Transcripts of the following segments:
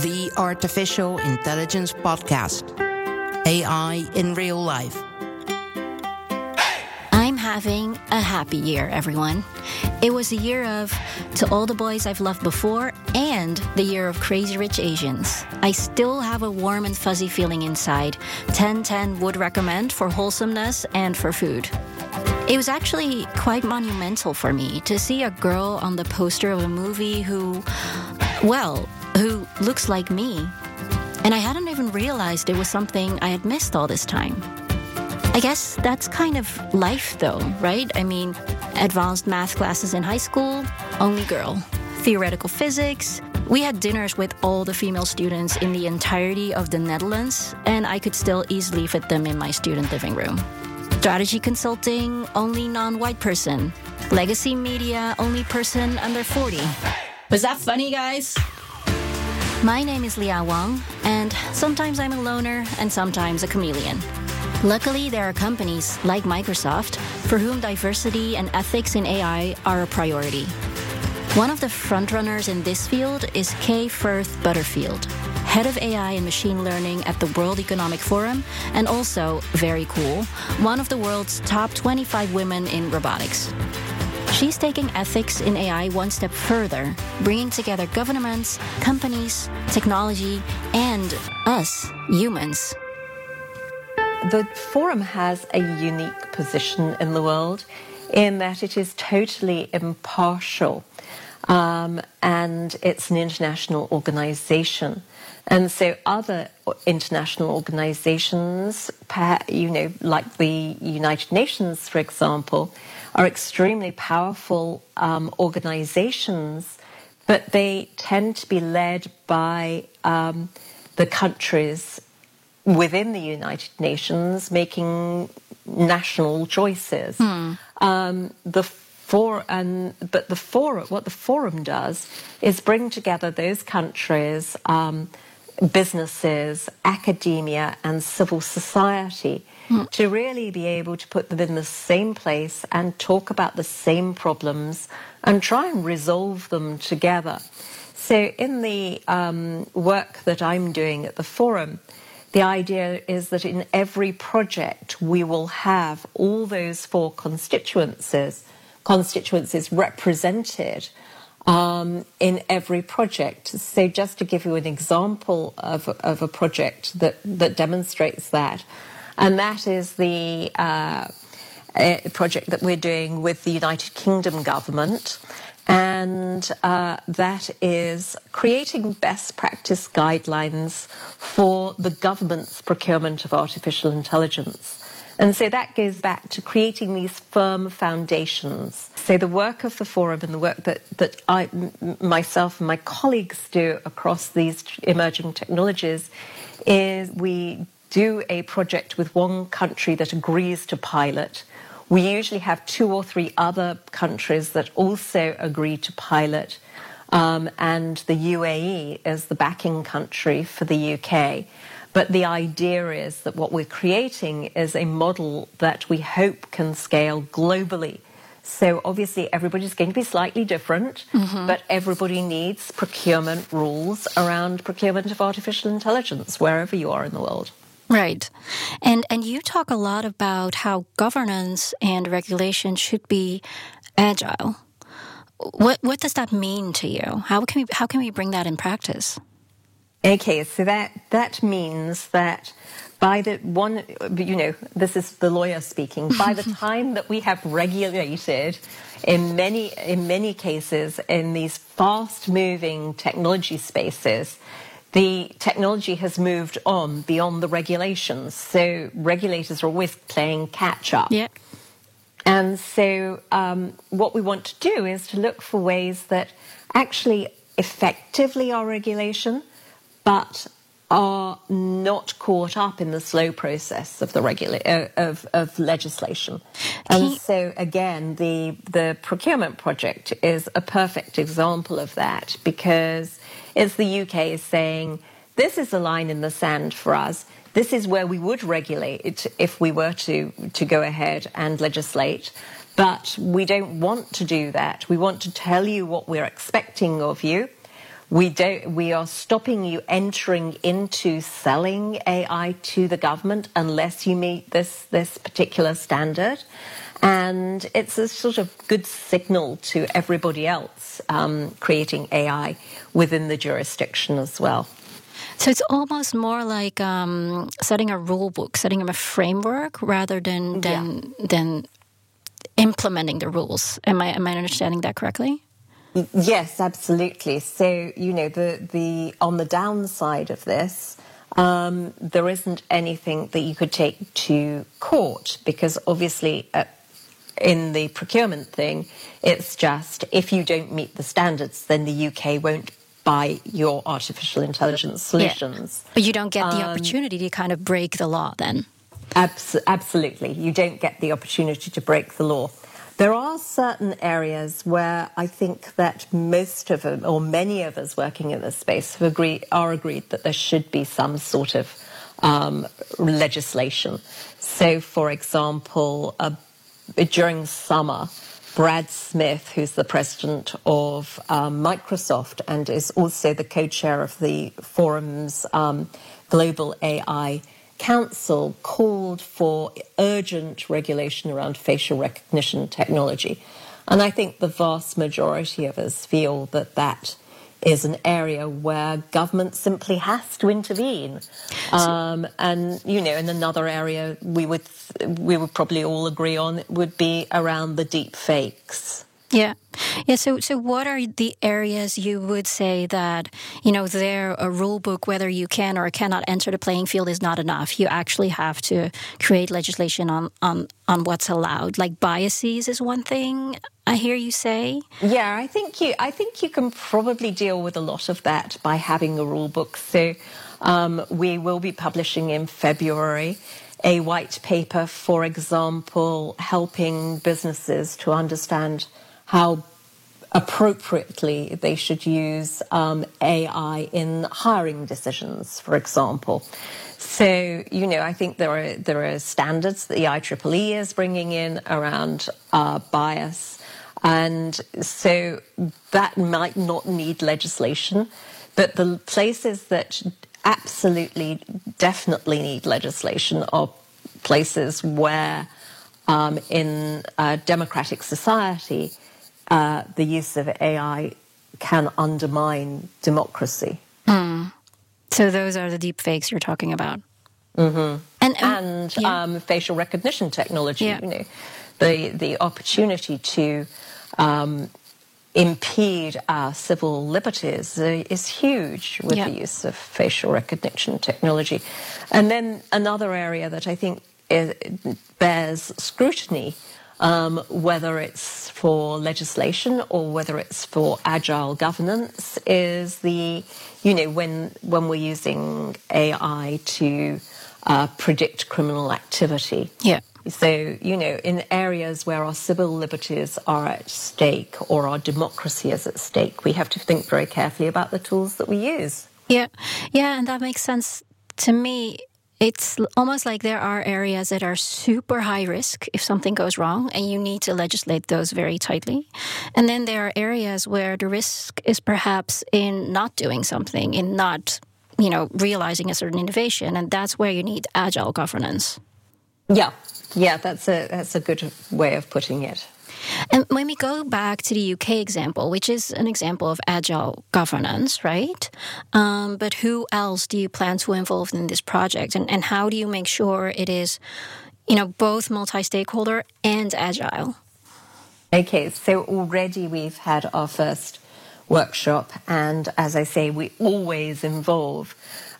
the Artificial Intelligence Podcast AI in Real Life. I'm having a happy year, everyone. It was a year of To All the Boys I've Loved Before and the year of Crazy Rich Asians. I still have a warm and fuzzy feeling inside. 1010 would recommend for wholesomeness and for food. It was actually quite monumental for me to see a girl on the poster of a movie who, well, who looks like me. And I hadn't even realized it was something I had missed all this time. I guess that's kind of life, though, right? I mean, advanced math classes in high school, only girl. Theoretical physics. We had dinners with all the female students in the entirety of the Netherlands, and I could still easily fit them in my student living room. Strategy consulting, only non white person. Legacy media, only person under 40. Was that funny, guys? My name is Lia Wang, and sometimes I'm a loner and sometimes a chameleon. Luckily, there are companies like Microsoft for whom diversity and ethics in AI are a priority. One of the frontrunners in this field is Kay Firth Butterfield, head of AI and machine learning at the World Economic Forum, and also, very cool, one of the world's top 25 women in robotics. She's taking ethics in AI one step further, bringing together governments, companies, technology, and us, humans. The forum has a unique position in the world in that it is totally impartial um, and it's an international organization. And so other international organizations, you know, like the United Nations, for example, are extremely powerful um, organizations, but they tend to be led by um, the countries within the United Nations making national choices. Hmm. Um, the for and but the forum, what the forum does is bring together those countries, um, businesses, academia, and civil society mm. to really be able to put them in the same place and talk about the same problems and try and resolve them together. So, in the um, work that I'm doing at the forum, the idea is that in every project we will have all those four constituencies constituencies represented um, in every project. So, just to give you an example of, of a project that, that demonstrates that, and that is the uh, project that we're doing with the United Kingdom government. And uh, that is creating best practice guidelines for the government's procurement of artificial intelligence. And so that goes back to creating these firm foundations. So the work of the forum and the work that, that I, myself and my colleagues do across these emerging technologies is we do a project with one country that agrees to pilot. We usually have two or three other countries that also agree to pilot. Um, and the UAE is the backing country for the UK. But the idea is that what we're creating is a model that we hope can scale globally. So obviously everybody's going to be slightly different, mm-hmm. but everybody needs procurement rules around procurement of artificial intelligence wherever you are in the world. Right. And and you talk a lot about how governance and regulation should be agile. What what does that mean to you? How can we how can we bring that in practice? Okay, so that that means that by the one, you know, this is the lawyer speaking. By the time that we have regulated, in many in many cases, in these fast-moving technology spaces, the technology has moved on beyond the regulations. So regulators are always playing catch up. Yeah. And so, um, what we want to do is to look for ways that actually effectively are regulation but are not caught up in the slow process of the regula- uh, of, of legislation. And so again, the the procurement project is a perfect example of that because it's the UK is saying this is a line in the sand for us. This is where we would regulate if we were to to go ahead and legislate. But we don't want to do that. We want to tell you what we're expecting of you we don't. We are stopping you entering into selling AI to the government unless you meet this this particular standard. And it's a sort of good signal to everybody else um, creating AI within the jurisdiction as well. So it's almost more like um, setting a rule book, setting a framework rather than than yeah. than implementing the rules. Am I am I understanding that correctly? Yes, absolutely. So you know the the on the downside of this, um, there isn't anything that you could take to court because obviously. Uh, in the procurement thing, it's just if you don't meet the standards, then the UK won't buy your artificial intelligence solutions. Yeah. But you don't get the um, opportunity to kind of break the law then. Abs- absolutely. You don't get the opportunity to break the law. There are certain areas where I think that most of them, or many of us working in this space, have agreed, are agreed that there should be some sort of um, legislation. So, for example, uh, during summer, Brad Smith, who's the president of um, Microsoft and is also the co chair of the forum's um, Global AI Council, called for urgent regulation around facial recognition technology. And I think the vast majority of us feel that that is an area where government simply has to intervene. Um, and you know, in another area we would we would probably all agree on would be around the deep fakes. Yeah. Yeah. So, so what are the areas you would say that, you know, there a rule book, whether you can or cannot enter the playing field is not enough. You actually have to create legislation on, on, on what's allowed. Like biases is one thing I hear you say. Yeah, I think you, I think you can probably deal with a lot of that by having a rule book. So, um, we will be publishing in February a white paper, for example, helping businesses to understand how appropriately they should use um, AI in hiring decisions, for example. So, you know, I think there are there are standards that the IEEE is bringing in around uh, bias, and so that might not need legislation, but the places that absolutely, definitely need legislation are places where, um, in a democratic society, uh, the use of AI can undermine democracy. Mm. So those are the deep fakes you're talking about. Mm-hmm. And, and yeah. um, facial recognition technology. Yeah. You know, the the opportunity to um, impede our civil liberties uh, is huge with yeah. the use of facial recognition technology. And then another area that I think is, bears scrutiny um, whether it's for legislation or whether it's for agile governance, is the you know when when we're using AI to uh, predict criminal activity. Yeah. So, you know, in areas where our civil liberties are at stake or our democracy is at stake, we have to think very carefully about the tools that we use. Yeah. Yeah. And that makes sense to me it's almost like there are areas that are super high risk if something goes wrong, and you need to legislate those very tightly. And then there are areas where the risk is perhaps in not doing something, in not, you know, realizing a certain innovation, and that's where you need agile governance. Yeah, yeah, that's a that's a good way of putting it. And when we go back to the UK example, which is an example of agile governance, right? Um, but who else do you plan to involve in this project, and, and how do you make sure it is, you know, both multi-stakeholder and agile? Okay, so already we've had our first workshop, and as I say, we always involve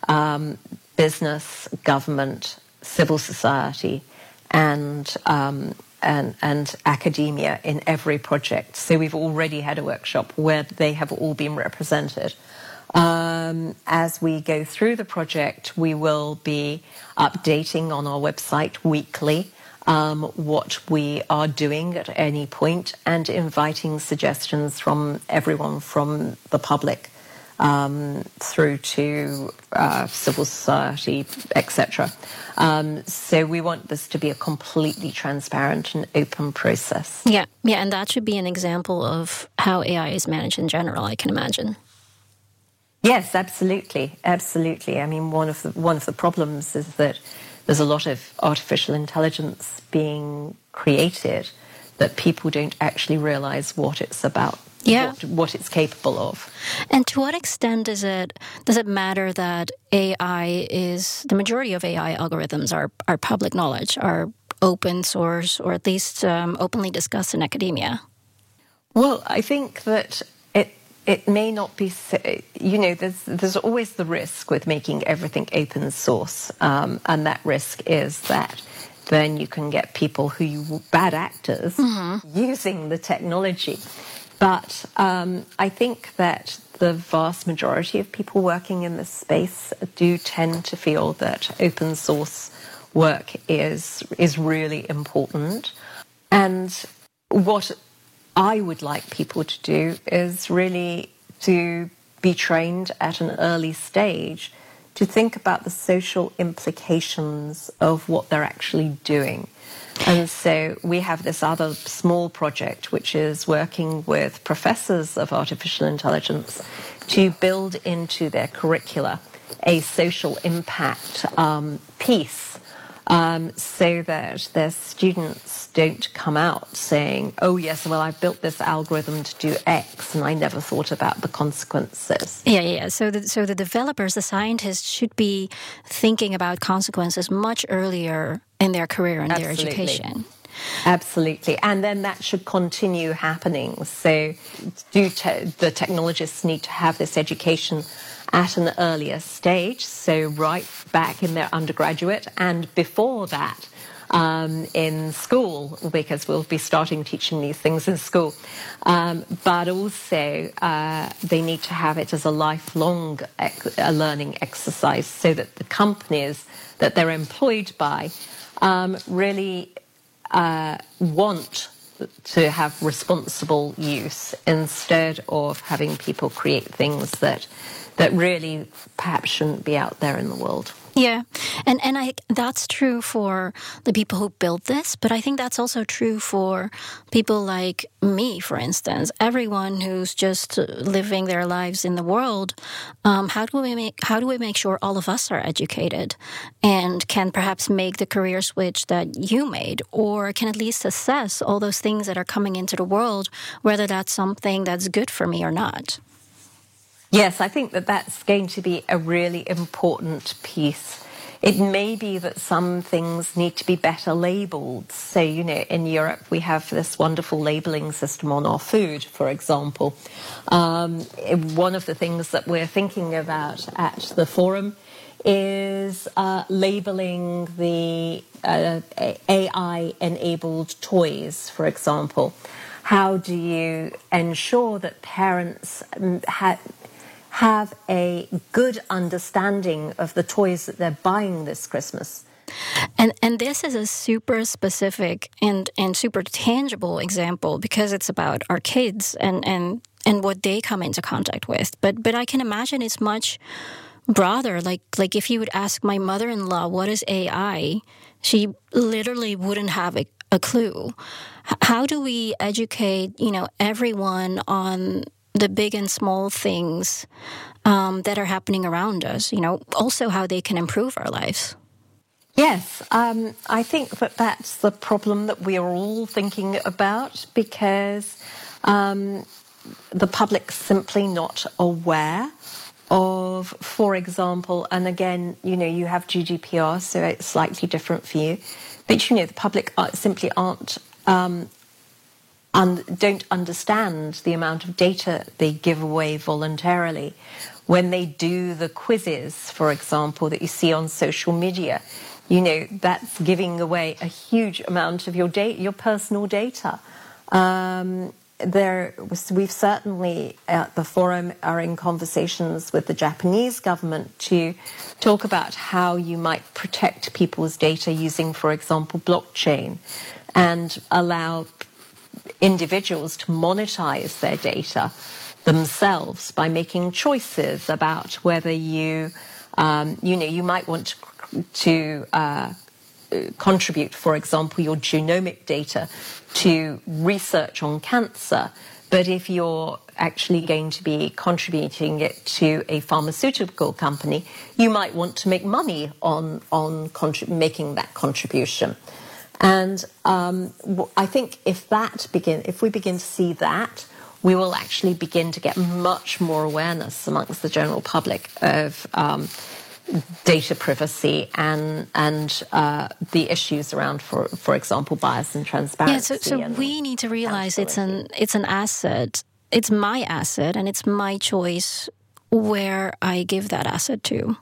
um, business, government, civil society, and um, and, and academia in every project. So we've already had a workshop where they have all been represented. Um, as we go through the project, we will be updating on our website weekly um, what we are doing at any point and inviting suggestions from everyone from the public um, through to uh, civil society, etc. Um, so we want this to be a completely transparent and open process. Yeah, yeah, and that should be an example of how AI is managed in general. I can imagine. Yes, absolutely, absolutely. I mean, one of the one of the problems is that there's a lot of artificial intelligence being created that people don't actually realize what it's about. Yeah. What, what it's capable of. And to what extent does it does it matter that AI is the majority of AI algorithms are are public knowledge, are open source, or at least um, openly discussed in academia? Well, I think that it it may not be. You know, there's there's always the risk with making everything open source, um, and that risk is that then you can get people who you bad actors mm-hmm. using the technology. But um, I think that the vast majority of people working in this space do tend to feel that open source work is is really important. And what I would like people to do is really to be trained at an early stage to think about the social implications of what they're actually doing. And so we have this other small project which is working with professors of artificial intelligence to build into their curricula a social impact um, piece um, so that their students don't come out saying, oh, yes, well, I built this algorithm to do X and I never thought about the consequences. Yeah, yeah. So the, so the developers, the scientists should be thinking about consequences much earlier in their career and Absolutely. their education. Absolutely. And then that should continue happening. So do te- the technologists need to have this education at an earlier stage, so right back in their undergraduate and before that. Um, in school because we'll be starting teaching these things in school. Um, but also, uh, they need to have it as a lifelong ex- a learning exercise so that the companies that they're employed by um, really uh, want to have responsible use instead of having people create things that that really perhaps shouldn't be out there in the world. Yeah, and and I that's true for the people who build this, but I think that's also true for people like me, for instance. Everyone who's just living their lives in the world. Um, how do we make how do we make sure all of us are educated and can perhaps make the career switch that you made, or can at least assess all those things that are coming into the world, whether that's something that's good for me or not. Yes, I think that that's going to be a really important piece. It may be that some things need to be better labeled. So, you know, in Europe, we have this wonderful labeling system on our food, for example. Um, one of the things that we're thinking about at the forum is uh, labeling the uh, AI enabled toys, for example. How do you ensure that parents um, ha- have a good understanding of the toys that they're buying this Christmas. And and this is a super specific and, and super tangible example because it's about our kids and, and and what they come into contact with. But but I can imagine it's much broader. Like like if you would ask my mother in law what is AI, she literally wouldn't have a, a clue. How do we educate, you know, everyone on the big and small things um, that are happening around us, you know, also how they can improve our lives. Yes, um, I think that that's the problem that we are all thinking about because um, the public's simply not aware of, for example, and again, you know, you have GDPR, so it's slightly different for you, but you know, the public simply aren't um, un- don't understand the amount of data they give away voluntarily. When they do the quizzes, for example, that you see on social media, you know, that's giving away a huge amount of your data, your personal data. Um, there, we've certainly at the forum are in conversations with the Japanese government to talk about how you might protect people's data using, for example, blockchain, and allow individuals to monetize their data themselves by making choices about whether you, um, you know, you might want to, uh, contribute, for example, your genomic data to research on cancer. but if you're actually going to be contributing it to a pharmaceutical company, you might want to make money on on making that contribution. And um, I think if that begin, if we begin to see that, we will actually begin to get much more awareness amongst the general public of um, data privacy and and uh, the issues around, for for example, bias and transparency. Yeah, so, so we need to realize it's an it's an asset. It's my asset, and it's my choice where I give that asset to.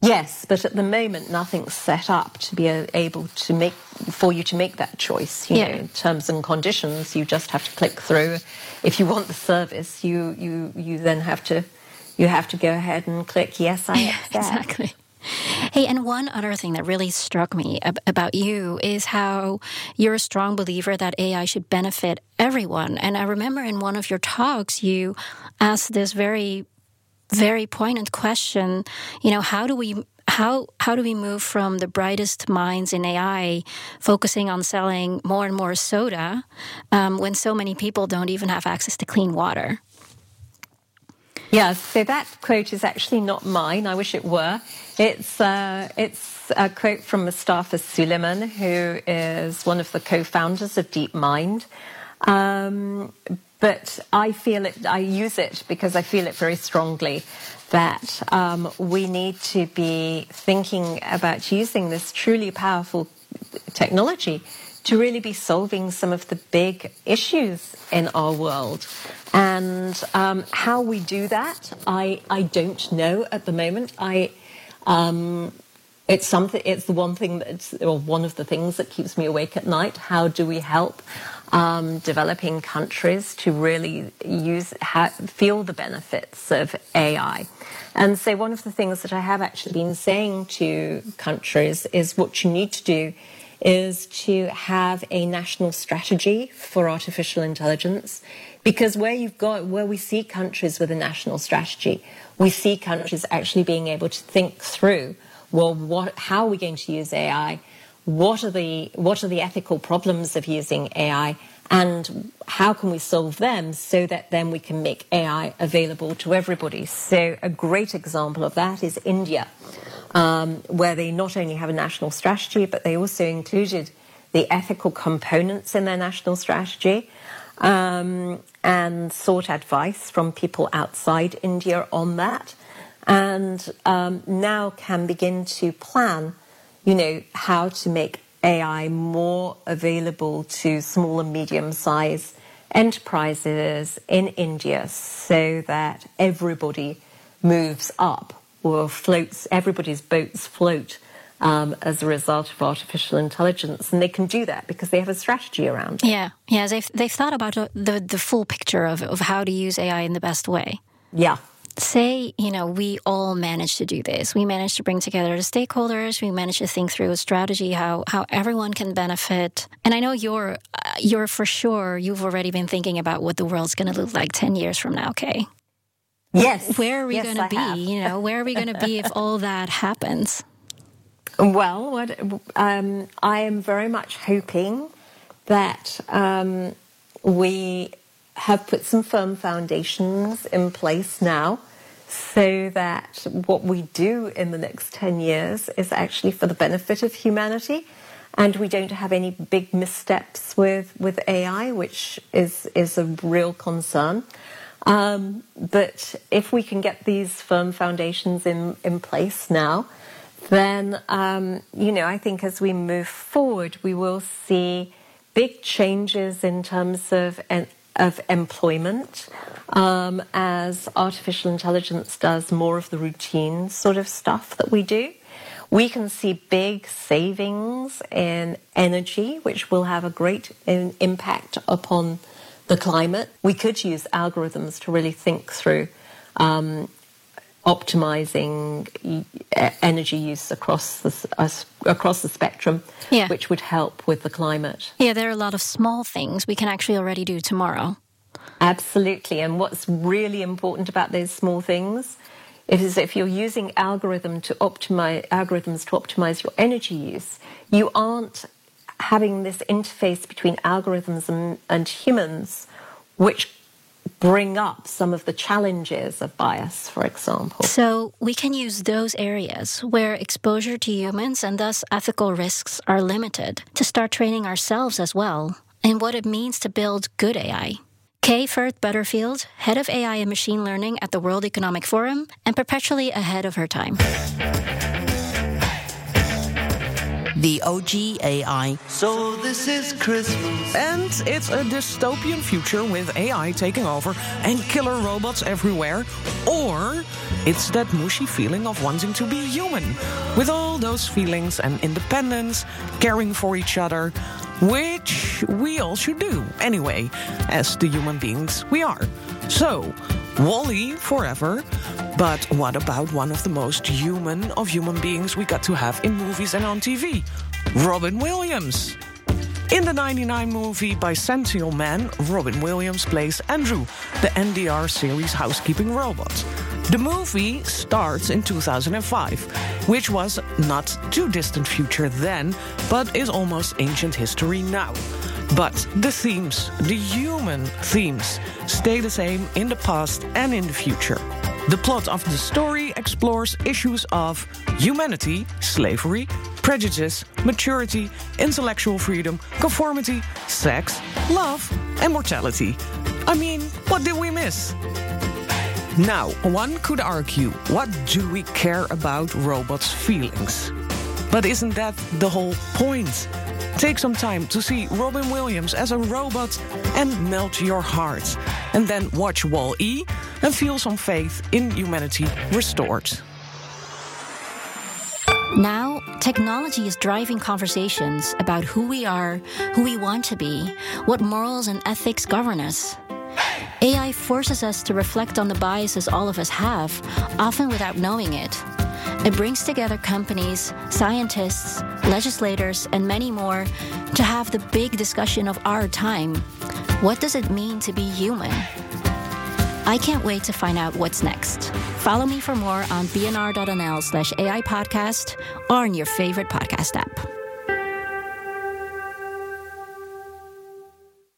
Yes, but at the moment, nothing's set up to be uh, able to make for you to make that choice. You yeah. know, terms and conditions. You just have to click through. If you want the service, you you you then have to you have to go ahead and click yes, I accept. exactly. Hey, and one other thing that really struck me ab- about you is how you're a strong believer that AI should benefit everyone. And I remember in one of your talks, you asked this very very poignant question. You know, how do we how how do we move from the brightest minds in AI focusing on selling more and more soda um, when so many people don't even have access to clean water? Yeah, so that quote is actually not mine. I wish it were. It's uh, it's a quote from Mustafa Suleyman, who is one of the co-founders of DeepMind. Um, but I feel it, I use it because I feel it very strongly that um, we need to be thinking about using this truly powerful technology to really be solving some of the big issues in our world. And um, how we do that, I, I don't know at the moment. I, um, it's something. It's the one thing that's, or one of the things that keeps me awake at night. How do we help um, developing countries to really use ha- feel the benefits of AI. And so, one of the things that I have actually been saying to countries is what you need to do is to have a national strategy for artificial intelligence. Because where you've got, where we see countries with a national strategy, we see countries actually being able to think through, well, what, how are we going to use AI? what are the what are the ethical problems of using AI and how can we solve them so that then we can make AI available to everybody? So a great example of that is India, um, where they not only have a national strategy, but they also included the ethical components in their national strategy um, and sought advice from people outside India on that, and um, now can begin to plan you know, how to make AI more available to small and medium sized enterprises in India so that everybody moves up or floats, everybody's boats float um, as a result of artificial intelligence. And they can do that because they have a strategy around it. Yeah, yeah, they've, they've thought about the, the full picture of, of how to use AI in the best way. Yeah say, you know, we all managed to do this. We managed to bring together the stakeholders. We managed to think through a strategy how how everyone can benefit. And I know you're uh, you're for sure you've already been thinking about what the world's going to look like 10 years from now, Okay. Yes. Where are we yes, going to be? Have. You know, where are we going to be if all that happens? Well, what, um, I am very much hoping that um, we have put some firm foundations in place now so that what we do in the next 10 years is actually for the benefit of humanity and we don't have any big missteps with, with AI, which is, is a real concern. Um, but if we can get these firm foundations in, in place now, then, um, you know, I think as we move forward, we will see big changes in terms of of employment um, as artificial intelligence does more of the routine sort of stuff that we do. We can see big savings in energy, which will have a great in, impact upon the climate. We could use algorithms to really think through um, optimizing energy use across the uh, across the spectrum, yeah. which would help with the climate. Yeah, there are a lot of small things we can actually already do tomorrow. Absolutely, and what's really important about those small things is if you're using algorithm to optimize algorithms to optimize your energy use, you aren't having this interface between algorithms and, and humans, which bring up some of the challenges of bias, for example. So we can use those areas where exposure to humans and thus ethical risks are limited to start training ourselves as well in what it means to build good AI. Kay Firth Butterfield, head of AI and machine learning at the World Economic Forum, and perpetually ahead of her time. The OG AI. So this is Christmas. And it's a dystopian future with AI taking over and killer robots everywhere. Or it's that mushy feeling of wanting to be human, with all those feelings and independence, caring for each other, which we all should do anyway, as the human beings we are. So, WALL-E forever. But what about one of the most human of human beings we got to have in movies and on TV? Robin Williams. In the 99 movie by Bicentennial Man, Robin Williams plays Andrew, the NDR series housekeeping robot. The movie starts in 2005, which was not too distant future then, but is almost ancient history now. But the themes, the human themes, stay the same in the past and in the future. The plot of the story explores issues of humanity, slavery, prejudice, maturity, intellectual freedom, conformity, sex, love, and mortality. I mean, what did we miss? Now, one could argue what do we care about robots' feelings? But isn't that the whole point? Take some time to see Robin Williams as a robot and melt your heart. And then watch Wall E and feel some faith in humanity restored. Now, technology is driving conversations about who we are, who we want to be, what morals and ethics govern us. AI forces us to reflect on the biases all of us have, often without knowing it. It brings together companies, scientists, legislators, and many more to have the big discussion of our time. What does it mean to be human? I can't wait to find out what's next. Follow me for more on bnr.nl slash AI podcast or in your favorite podcast app.